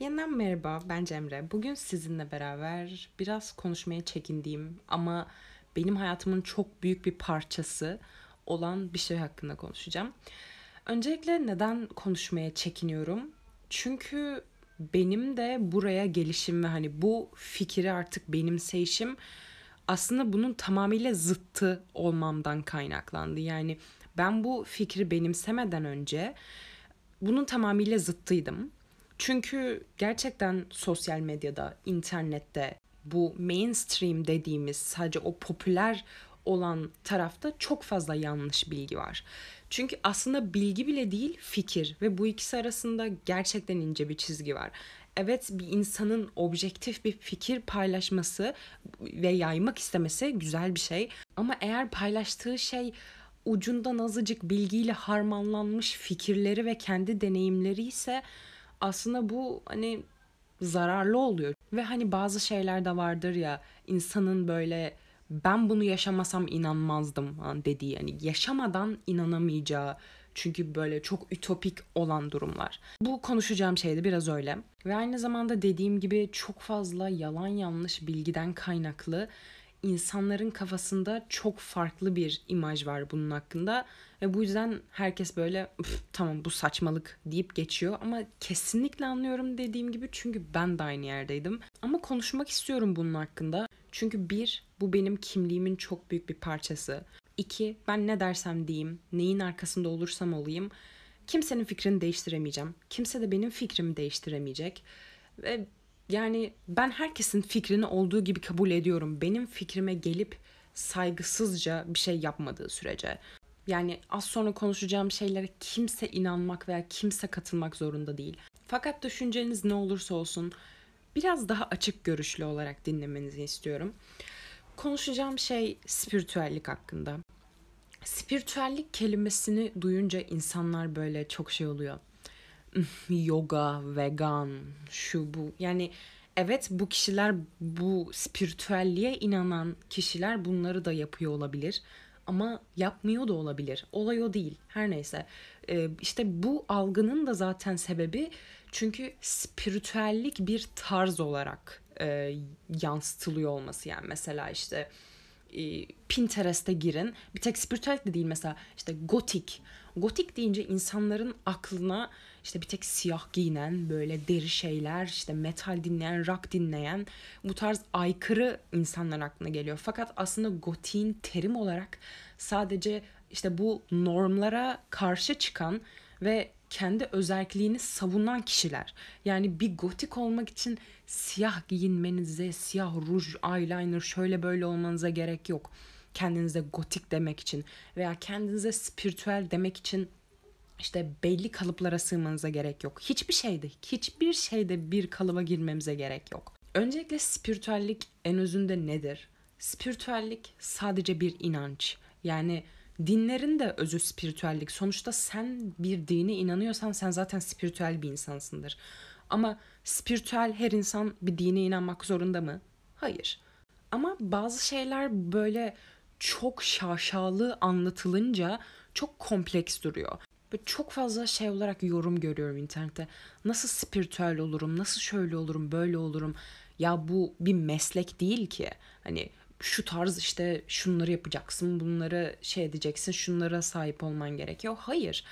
Yeniden merhaba, ben Cemre. Bugün sizinle beraber biraz konuşmaya çekindiğim ama benim hayatımın çok büyük bir parçası olan bir şey hakkında konuşacağım. Öncelikle neden konuşmaya çekiniyorum? Çünkü benim de buraya gelişim ve hani bu fikri artık benimseyişim aslında bunun tamamıyla zıttı olmamdan kaynaklandı. Yani ben bu fikri benimsemeden önce bunun tamamıyla zıttıydım. Çünkü gerçekten sosyal medyada, internette bu mainstream dediğimiz sadece o popüler olan tarafta çok fazla yanlış bilgi var. Çünkü aslında bilgi bile değil fikir ve bu ikisi arasında gerçekten ince bir çizgi var. Evet bir insanın objektif bir fikir paylaşması ve yaymak istemesi güzel bir şey ama eğer paylaştığı şey ucundan azıcık bilgiyle harmanlanmış fikirleri ve kendi deneyimleri ise aslında bu hani zararlı oluyor. Ve hani bazı şeyler de vardır ya insanın böyle ben bunu yaşamasam inanmazdım dediği yani yaşamadan inanamayacağı çünkü böyle çok ütopik olan durumlar. Bu konuşacağım şey de biraz öyle. Ve aynı zamanda dediğim gibi çok fazla yalan yanlış bilgiden kaynaklı insanların kafasında çok farklı bir imaj var bunun hakkında ve bu yüzden herkes böyle tamam bu saçmalık deyip geçiyor ama kesinlikle anlıyorum dediğim gibi çünkü ben de aynı yerdeydim. Ama konuşmak istiyorum bunun hakkında. Çünkü bir, bu benim kimliğimin çok büyük bir parçası. İki, ben ne dersem diyeyim, neyin arkasında olursam olayım, kimsenin fikrini değiştiremeyeceğim. Kimse de benim fikrimi değiştiremeyecek. Ve yani ben herkesin fikrini olduğu gibi kabul ediyorum. Benim fikrime gelip saygısızca bir şey yapmadığı sürece. Yani az sonra konuşacağım şeylere kimse inanmak veya kimse katılmak zorunda değil. Fakat düşünceniz ne olursa olsun biraz daha açık görüşlü olarak dinlemenizi istiyorum. Konuşacağım şey spiritüellik hakkında. Spiritüellik kelimesini duyunca insanlar böyle çok şey oluyor. Yoga, vegan, şu bu. Yani evet bu kişiler bu spiritüelliğe inanan kişiler bunları da yapıyor olabilir ama yapmıyor da olabilir. Olay o değil. Her neyse. Ee, işte bu algının da zaten sebebi çünkü spiritüellik bir tarz olarak e, yansıtılıyor olması. Yani mesela işte e, Pinterest'e girin. Bir tek spiritüellik de değil mesela işte gotik. Gotik deyince insanların aklına işte bir tek siyah giyinen böyle deri şeyler işte metal dinleyen rock dinleyen bu tarz aykırı insanlar aklına geliyor. Fakat aslında gotiğin terim olarak sadece işte bu normlara karşı çıkan ve kendi özelliğini savunan kişiler. Yani bir gotik olmak için siyah giyinmenize, siyah ruj, eyeliner şöyle böyle olmanıza gerek yok. Kendinize gotik demek için veya kendinize spiritüel demek için işte belli kalıplara sığmanıza gerek yok. Hiçbir şeyde, hiçbir şeyde bir kalıba girmemize gerek yok. Öncelikle spiritüellik en özünde nedir? Spiritüellik sadece bir inanç. Yani dinlerin de özü spiritüellik. Sonuçta sen bir dine inanıyorsan sen zaten spiritüel bir insansındır. Ama spiritüel her insan bir dine inanmak zorunda mı? Hayır. Ama bazı şeyler böyle çok şaşalı anlatılınca çok kompleks duruyor. Böyle çok fazla şey olarak yorum görüyorum internette. Nasıl spiritüel olurum, nasıl şöyle olurum, böyle olurum. Ya bu bir meslek değil ki. Hani şu tarz işte şunları yapacaksın, bunları şey edeceksin, şunlara sahip olman gerekiyor. Hayır.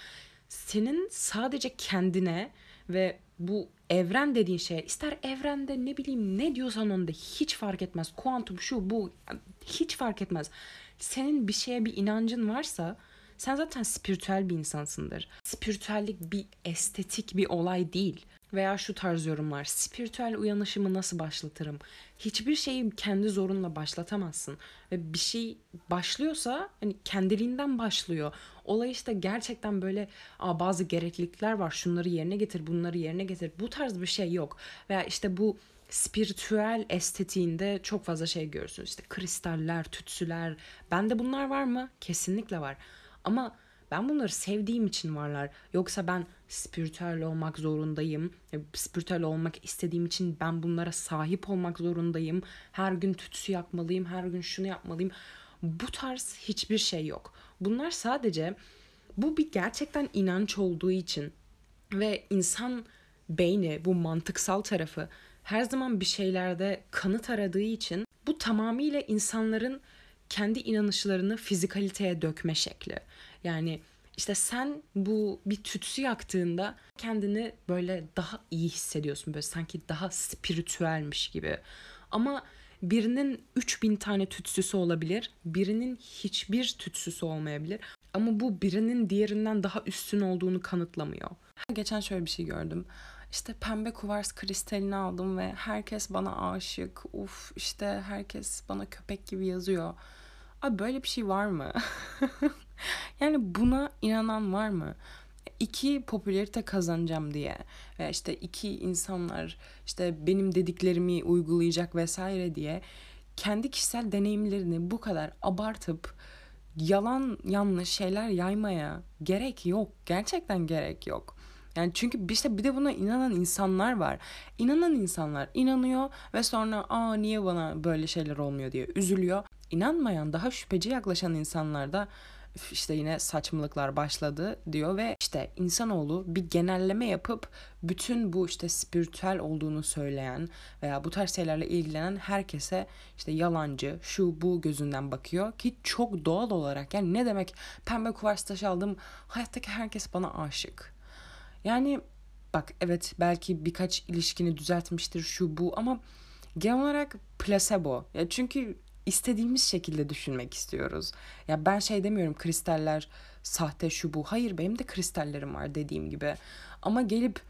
Senin sadece kendine ve bu evren dediğin şey ister evrende ne bileyim ne diyorsan onda hiç fark etmez. Kuantum şu bu hiç fark etmez. Senin bir şeye bir inancın varsa sen zaten spiritüel bir insansındır. Spiritüellik bir estetik bir olay değil. Veya şu tarz yorumlar. Spiritüel uyanışımı nasıl başlatırım? Hiçbir şeyi kendi zorunla başlatamazsın. Ve bir şey başlıyorsa hani kendiliğinden başlıyor. Olay işte gerçekten böyle Aa, bazı gereklilikler var. Şunları yerine getir, bunları yerine getir. Bu tarz bir şey yok. Veya işte bu spiritüel estetiğinde çok fazla şey görürsünüz. İşte kristaller, tütsüler. Bende bunlar var mı? Kesinlikle var. Ama ben bunları sevdiğim için varlar. Yoksa ben spiritüel olmak zorundayım. E, spiritüel olmak istediğim için ben bunlara sahip olmak zorundayım. Her gün tütsü yakmalıyım, her gün şunu yapmalıyım. Bu tarz hiçbir şey yok. Bunlar sadece bu bir gerçekten inanç olduğu için ve insan beyni, bu mantıksal tarafı her zaman bir şeylerde kanıt aradığı için bu tamamıyla insanların kendi inanışlarını fizikaliteye dökme şekli. Yani işte sen bu bir tütsü yaktığında kendini böyle daha iyi hissediyorsun. Böyle sanki daha spiritüelmiş gibi. Ama birinin 3000 tane tütsüsü olabilir. Birinin hiçbir tütsüsü olmayabilir. Ama bu birinin diğerinden daha üstün olduğunu kanıtlamıyor. Geçen şöyle bir şey gördüm. İşte pembe kuvars kristalini aldım ve herkes bana aşık. Uf işte herkes bana köpek gibi yazıyor. Abi böyle bir şey var mı? yani buna inanan var mı? İki popülerite kazanacağım diye veya işte iki insanlar işte benim dediklerimi uygulayacak vesaire diye kendi kişisel deneyimlerini bu kadar abartıp yalan yanlış şeyler yaymaya gerek yok. Gerçekten gerek yok. Yani çünkü işte bir de buna inanan insanlar var. İnanan insanlar inanıyor ve sonra aa niye bana böyle şeyler olmuyor diye üzülüyor. İnanmayan daha şüpheci yaklaşan insanlar da işte yine saçmalıklar başladı diyor ve işte insanoğlu bir genelleme yapıp bütün bu işte spiritüel olduğunu söyleyen veya bu tarz şeylerle ilgilenen herkese işte yalancı şu bu gözünden bakıyor ki çok doğal olarak yani ne demek pembe kuvars taşı aldım hayattaki herkes bana aşık. Yani bak evet belki birkaç ilişkini düzeltmiştir şu bu ama genel olarak placebo. Ya çünkü istediğimiz şekilde düşünmek istiyoruz. Ya ben şey demiyorum kristaller sahte şu bu. Hayır benim de kristallerim var dediğim gibi. Ama gelip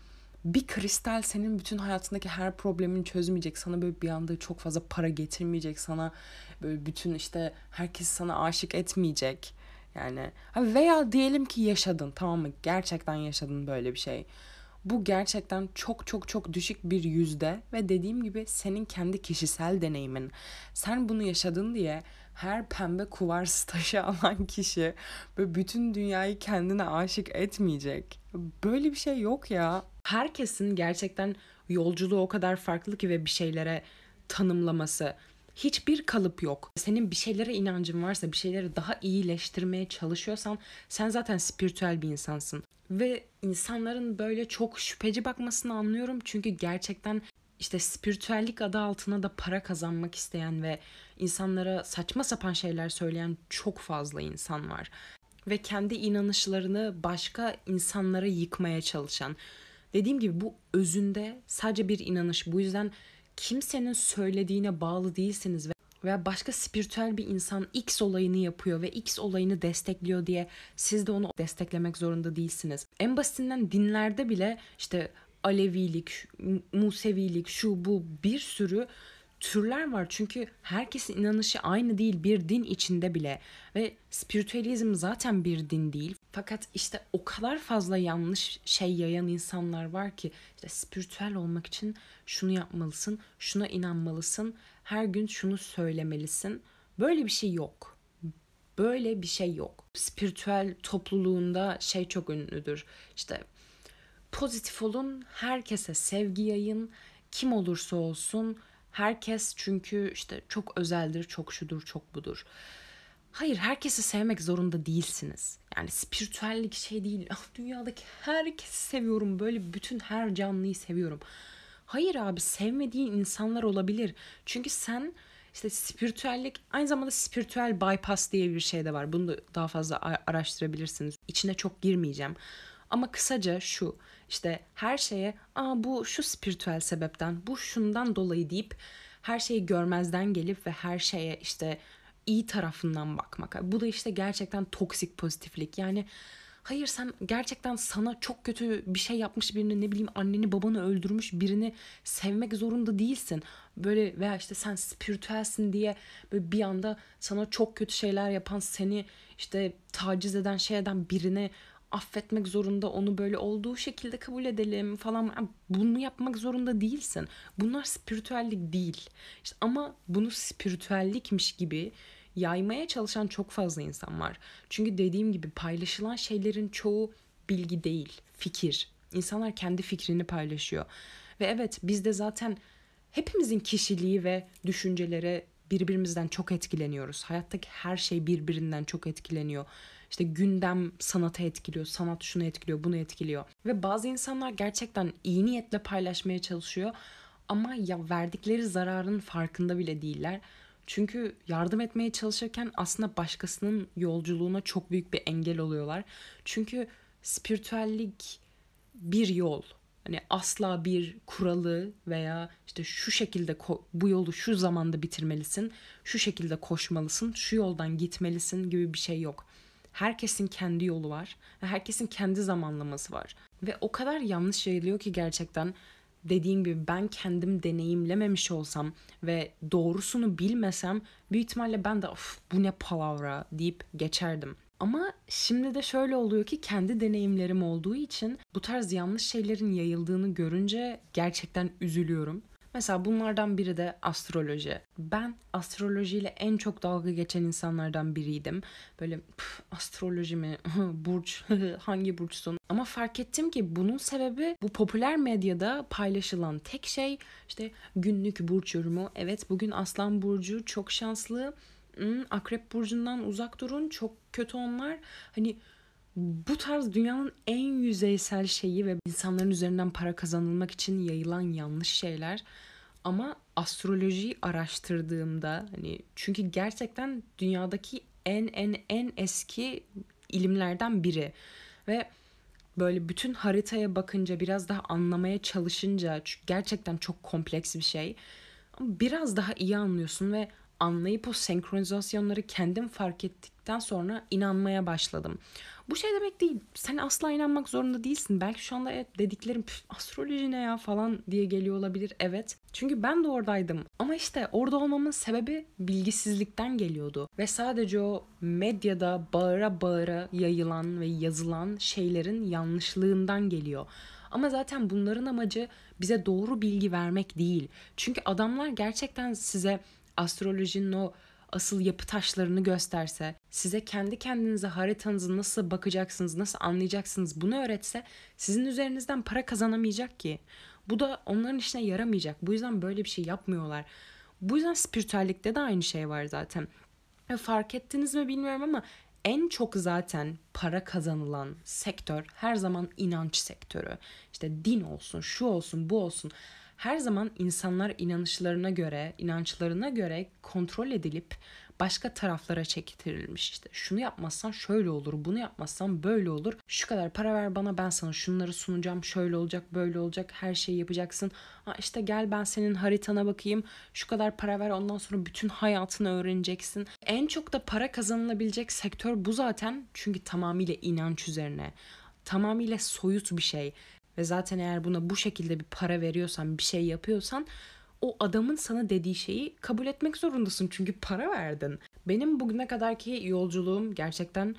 bir kristal senin bütün hayatındaki her problemini çözmeyecek. Sana böyle bir anda çok fazla para getirmeyecek. Sana böyle bütün işte herkes sana aşık etmeyecek. Yani veya diyelim ki yaşadın tamam mı? Gerçekten yaşadın böyle bir şey. Bu gerçekten çok çok çok düşük bir yüzde ve dediğim gibi senin kendi kişisel deneyimin. Sen bunu yaşadın diye her pembe kuvars taşı alan kişi böyle bütün dünyayı kendine aşık etmeyecek. Böyle bir şey yok ya. Herkesin gerçekten yolculuğu o kadar farklı ki ve bir şeylere tanımlaması hiçbir kalıp yok. Senin bir şeylere inancın varsa, bir şeyleri daha iyileştirmeye çalışıyorsan sen zaten spiritüel bir insansın. Ve insanların böyle çok şüpheci bakmasını anlıyorum. Çünkü gerçekten işte spiritüellik adı altına da para kazanmak isteyen ve insanlara saçma sapan şeyler söyleyen çok fazla insan var. Ve kendi inanışlarını başka insanlara yıkmaya çalışan. Dediğim gibi bu özünde sadece bir inanış. Bu yüzden kimsenin söylediğine bağlı değilsiniz veya başka spiritüel bir insan X olayını yapıyor ve X olayını destekliyor diye siz de onu desteklemek zorunda değilsiniz. En basitinden dinlerde bile işte Alevilik, Musevilik, şu bu bir sürü türler var. Çünkü herkesin inanışı aynı değil bir din içinde bile ve spiritüalizm zaten bir din değil. Fakat işte o kadar fazla yanlış şey yayan insanlar var ki işte spiritüel olmak için şunu yapmalısın, şuna inanmalısın, her gün şunu söylemelisin. Böyle bir şey yok. Böyle bir şey yok. Spiritüel topluluğunda şey çok ünlüdür. İşte pozitif olun, herkese sevgi yayın, kim olursa olsun herkes çünkü işte çok özeldir, çok şudur, çok budur. Hayır, herkesi sevmek zorunda değilsiniz. Yani spiritüellik şey değil. Ah, dünyadaki herkesi seviyorum. Böyle bütün her canlıyı seviyorum. Hayır abi sevmediğin insanlar olabilir. Çünkü sen işte spiritüellik aynı zamanda spiritüel bypass diye bir şey de var. Bunu da daha fazla araştırabilirsiniz. İçine çok girmeyeceğim. Ama kısaca şu işte her şeye aa bu şu spiritüel sebepten bu şundan dolayı deyip her şeyi görmezden gelip ve her şeye işte iyi tarafından bakmak. Bu da işte gerçekten toksik pozitiflik. Yani Hayır sen gerçekten sana çok kötü bir şey yapmış birini ne bileyim anneni babanı öldürmüş birini sevmek zorunda değilsin. Böyle veya işte sen spiritüelsin diye böyle bir anda sana çok kötü şeyler yapan seni işte taciz eden şey eden birini affetmek zorunda onu böyle olduğu şekilde kabul edelim falan bunu yapmak zorunda değilsin. Bunlar spiritüellik değil. İşte ama bunu spiritüellikmiş gibi yaymaya çalışan çok fazla insan var. Çünkü dediğim gibi paylaşılan şeylerin çoğu bilgi değil, fikir. İnsanlar kendi fikrini paylaşıyor. Ve evet biz de zaten hepimizin kişiliği ve düşünceleri birbirimizden çok etkileniyoruz. Hayattaki her şey birbirinden çok etkileniyor. İşte gündem sanatı etkiliyor, sanat şunu etkiliyor, bunu etkiliyor. Ve bazı insanlar gerçekten iyi niyetle paylaşmaya çalışıyor ama ya verdikleri zararın farkında bile değiller. Çünkü yardım etmeye çalışırken aslında başkasının yolculuğuna çok büyük bir engel oluyorlar. Çünkü spiritüellik bir yol. Hani asla bir kuralı veya işte şu şekilde bu yolu şu zamanda bitirmelisin, şu şekilde koşmalısın, şu yoldan gitmelisin gibi bir şey yok. Herkesin kendi yolu var ve herkesin kendi zamanlaması var. Ve o kadar yanlış yayılıyor ki gerçekten dediğim gibi ben kendim deneyimlememiş olsam ve doğrusunu bilmesem büyük ihtimalle ben de of bu ne palavra deyip geçerdim. Ama şimdi de şöyle oluyor ki kendi deneyimlerim olduğu için bu tarz yanlış şeylerin yayıldığını görünce gerçekten üzülüyorum. Mesela bunlardan biri de astroloji. Ben astrolojiyle en çok dalga geçen insanlardan biriydim. Böyle astroloji mi? Burç? Hangi burçsun? Ama fark ettim ki bunun sebebi bu popüler medyada paylaşılan tek şey işte günlük burç yorumu. Evet bugün Aslan Burcu çok şanslı. Hmm, Akrep Burcu'ndan uzak durun. Çok kötü onlar. Hani bu tarz dünyanın en yüzeysel şeyi ve insanların üzerinden para kazanılmak için yayılan yanlış şeyler. Ama astrolojiyi araştırdığımda hani çünkü gerçekten dünyadaki en en en eski ilimlerden biri ve böyle bütün haritaya bakınca biraz daha anlamaya çalışınca gerçekten çok kompleks bir şey. Biraz daha iyi anlıyorsun ve anlayıp o senkronizasyonları kendim fark ettikten sonra inanmaya başladım. Bu şey demek değil. Sen asla inanmak zorunda değilsin. Belki şu anda evet dediklerim astroloji ne ya falan diye geliyor olabilir. Evet. Çünkü ben de oradaydım. Ama işte orada olmamın sebebi bilgisizlikten geliyordu. Ve sadece o medyada bağıra bağıra yayılan ve yazılan şeylerin yanlışlığından geliyor. Ama zaten bunların amacı bize doğru bilgi vermek değil. Çünkü adamlar gerçekten size astrolojinin o asıl yapı taşlarını gösterse, size kendi kendinize haritanızı nasıl bakacaksınız, nasıl anlayacaksınız bunu öğretse sizin üzerinizden para kazanamayacak ki. Bu da onların işine yaramayacak. Bu yüzden böyle bir şey yapmıyorlar. Bu yüzden spiritüellikte de aynı şey var zaten. Ve fark ettiniz mi bilmiyorum ama en çok zaten para kazanılan sektör her zaman inanç sektörü. İşte din olsun, şu olsun, bu olsun her zaman insanlar inanışlarına göre, inançlarına göre kontrol edilip başka taraflara çektirilmiş. İşte şunu yapmazsan şöyle olur, bunu yapmazsan böyle olur. Şu kadar para ver bana ben sana şunları sunacağım, şöyle olacak, böyle olacak, her şeyi yapacaksın. Ha işte gel ben senin haritana bakayım, şu kadar para ver ondan sonra bütün hayatını öğreneceksin. En çok da para kazanılabilecek sektör bu zaten çünkü tamamıyla inanç üzerine. Tamamıyla soyut bir şey ve zaten eğer buna bu şekilde bir para veriyorsan, bir şey yapıyorsan o adamın sana dediği şeyi kabul etmek zorundasın. Çünkü para verdin. Benim bugüne kadarki yolculuğum gerçekten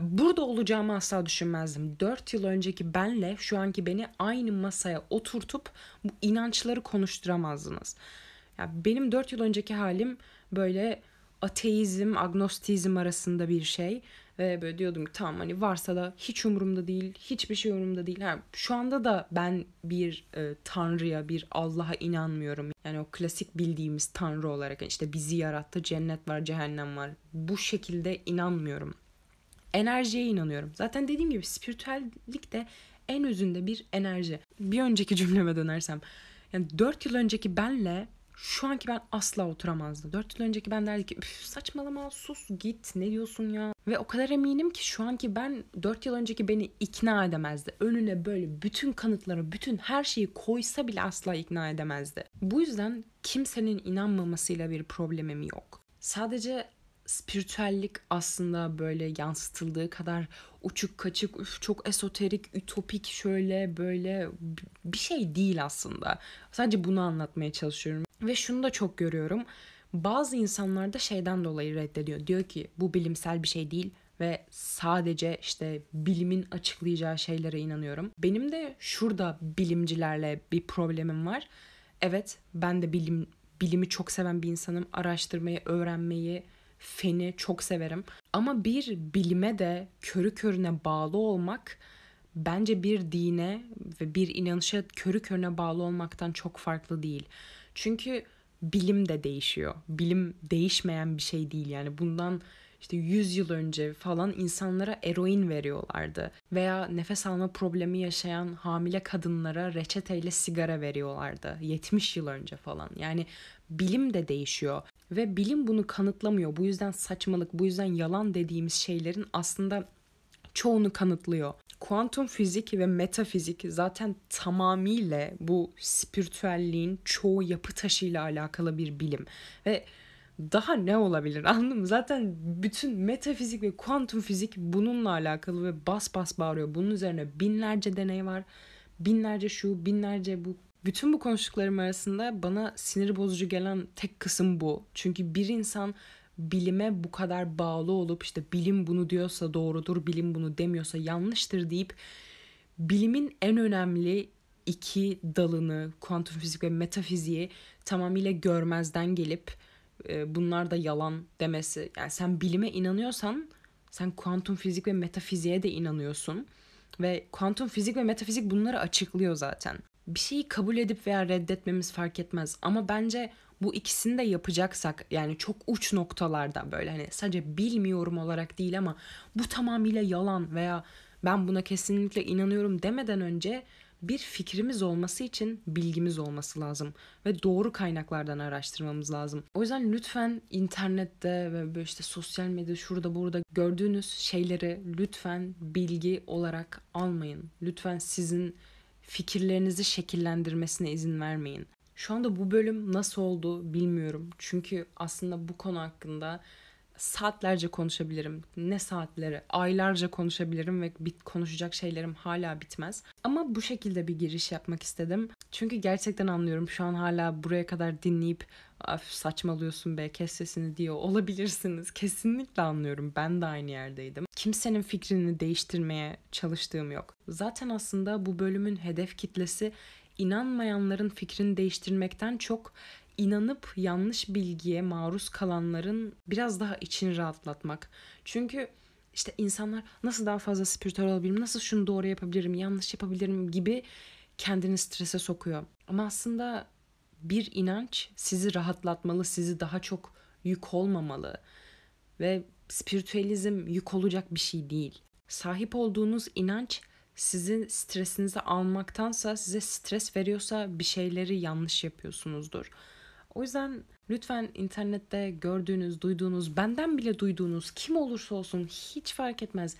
burada olacağımı asla düşünmezdim. 4 yıl önceki benle şu anki beni aynı masaya oturtup bu inançları konuşturamazdınız. Ya benim 4 yıl önceki halim böyle ateizm, agnostizm arasında bir şey. Ve böyle diyordum ki tamam hani varsa da hiç umurumda değil, hiçbir şey umurumda değil. Ha, şu anda da ben bir e, tanrıya, bir Allah'a inanmıyorum. Yani o klasik bildiğimiz tanrı olarak işte bizi yarattı, cennet var, cehennem var. Bu şekilde inanmıyorum. Enerjiye inanıyorum. Zaten dediğim gibi spiritüellik de en özünde bir enerji. Bir önceki cümleme dönersem. Yani 4 yıl önceki benle şu anki ben asla oturamazdı. Dört yıl önceki ben derdi ki saçmalama sus git ne diyorsun ya. Ve o kadar eminim ki şu anki ben dört yıl önceki beni ikna edemezdi. Önüne böyle bütün kanıtları, bütün her şeyi koysa bile asla ikna edemezdi. Bu yüzden kimsenin inanmamasıyla bir problemim yok. Sadece spiritüellik aslında böyle yansıtıldığı kadar uçuk kaçık, üf, çok esoterik, ütopik şöyle böyle bir şey değil aslında. Sadece bunu anlatmaya çalışıyorum. Ve şunu da çok görüyorum. Bazı insanlar da şeyden dolayı reddediyor. Diyor ki bu bilimsel bir şey değil ve sadece işte bilimin açıklayacağı şeylere inanıyorum. Benim de şurada bilimcilerle bir problemim var. Evet ben de bilim bilimi çok seven bir insanım. Araştırmayı, öğrenmeyi, feni çok severim. Ama bir bilime de körü körüne bağlı olmak bence bir dine ve bir inanışa körü körüne bağlı olmaktan çok farklı değil. Çünkü bilim de değişiyor. Bilim değişmeyen bir şey değil yani bundan işte 100 yıl önce falan insanlara eroin veriyorlardı. Veya nefes alma problemi yaşayan hamile kadınlara reçeteyle sigara veriyorlardı. 70 yıl önce falan. Yani bilim de değişiyor. Ve bilim bunu kanıtlamıyor. Bu yüzden saçmalık, bu yüzden yalan dediğimiz şeylerin aslında çoğunu kanıtlıyor. Kuantum fizik ve metafizik zaten tamamıyla bu spiritüelliğin çoğu yapı taşıyla alakalı bir bilim. Ve daha ne olabilir anladın mı? Zaten bütün metafizik ve kuantum fizik bununla alakalı ve bas bas bağırıyor. Bunun üzerine binlerce deney var. Binlerce şu, binlerce bu. Bütün bu konuştuklarım arasında bana sinir bozucu gelen tek kısım bu. Çünkü bir insan bilime bu kadar bağlı olup işte bilim bunu diyorsa doğrudur, bilim bunu demiyorsa yanlıştır deyip bilimin en önemli iki dalını, kuantum fizik ve metafiziği tamamıyla görmezden gelip e, bunlar da yalan demesi. Yani sen bilime inanıyorsan sen kuantum fizik ve metafiziğe de inanıyorsun. Ve kuantum fizik ve metafizik bunları açıklıyor zaten. Bir şeyi kabul edip veya reddetmemiz fark etmez. Ama bence bu ikisini de yapacaksak yani çok uç noktalarda böyle hani sadece bilmiyorum olarak değil ama bu tamamıyla yalan veya ben buna kesinlikle inanıyorum demeden önce bir fikrimiz olması için bilgimiz olması lazım ve doğru kaynaklardan araştırmamız lazım. O yüzden lütfen internette ve böyle işte sosyal medya şurada burada gördüğünüz şeyleri lütfen bilgi olarak almayın. Lütfen sizin fikirlerinizi şekillendirmesine izin vermeyin. Şu anda bu bölüm nasıl oldu bilmiyorum. Çünkü aslında bu konu hakkında saatlerce konuşabilirim. Ne saatleri, aylarca konuşabilirim ve bit konuşacak şeylerim hala bitmez. Ama bu şekilde bir giriş yapmak istedim. Çünkü gerçekten anlıyorum şu an hala buraya kadar dinleyip saçmalıyorsun be kes sesini diyor olabilirsiniz. Kesinlikle anlıyorum. Ben de aynı yerdeydim. Kimsenin fikrini değiştirmeye çalıştığım yok. Zaten aslında bu bölümün hedef kitlesi inanmayanların fikrini değiştirmekten çok inanıp yanlış bilgiye maruz kalanların biraz daha içini rahatlatmak. Çünkü işte insanlar nasıl daha fazla spiritüel olabilirim, nasıl şunu doğru yapabilirim, yanlış yapabilirim gibi kendini strese sokuyor. Ama aslında bir inanç sizi rahatlatmalı, sizi daha çok yük olmamalı. Ve spiritüelizm yük olacak bir şey değil. Sahip olduğunuz inanç sizin stresinizi almaktansa size stres veriyorsa bir şeyleri yanlış yapıyorsunuzdur. O yüzden lütfen internette gördüğünüz, duyduğunuz, benden bile duyduğunuz kim olursa olsun hiç fark etmez.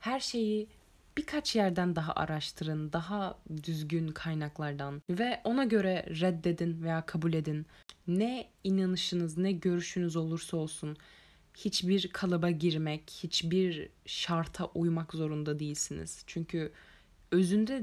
Her şeyi birkaç yerden daha araştırın, daha düzgün kaynaklardan ve ona göre reddedin veya kabul edin. Ne inanışınız, ne görüşünüz olursa olsun hiçbir kalıba girmek, hiçbir şarta uymak zorunda değilsiniz. Çünkü özünde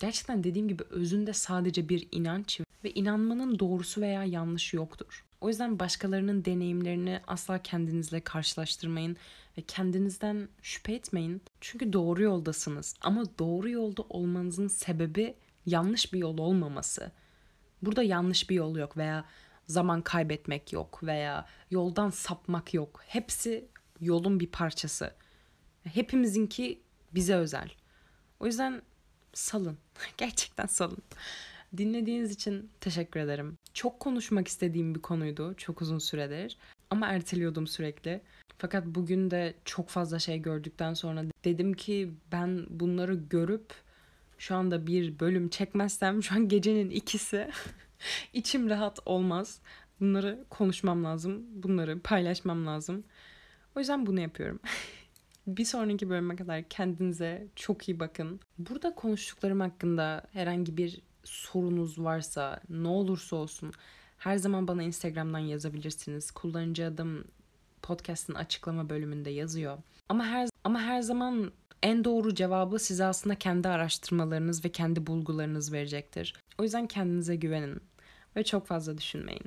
gerçekten dediğim gibi özünde sadece bir inanç ve inanmanın doğrusu veya yanlışı yoktur. O yüzden başkalarının deneyimlerini asla kendinizle karşılaştırmayın ve kendinizden şüphe etmeyin. Çünkü doğru yoldasınız ama doğru yolda olmanızın sebebi yanlış bir yol olmaması. Burada yanlış bir yol yok veya zaman kaybetmek yok veya yoldan sapmak yok. Hepsi yolun bir parçası. Hepimizinki bize özel. O yüzden salın. Gerçekten salın. Dinlediğiniz için teşekkür ederim. Çok konuşmak istediğim bir konuydu çok uzun süredir. Ama erteliyordum sürekli. Fakat bugün de çok fazla şey gördükten sonra dedim ki ben bunları görüp şu anda bir bölüm çekmezsem şu an gecenin ikisi içim rahat olmaz. Bunları konuşmam lazım. Bunları paylaşmam lazım. O yüzden bunu yapıyorum. bir sonraki bölüme kadar kendinize çok iyi bakın. Burada konuştuklarım hakkında herhangi bir sorunuz varsa ne olursa olsun her zaman bana Instagram'dan yazabilirsiniz. Kullanıcı adım podcast'ın açıklama bölümünde yazıyor. Ama her ama her zaman en doğru cevabı size aslında kendi araştırmalarınız ve kendi bulgularınız verecektir. O yüzden kendinize güvenin ve çok fazla düşünmeyin.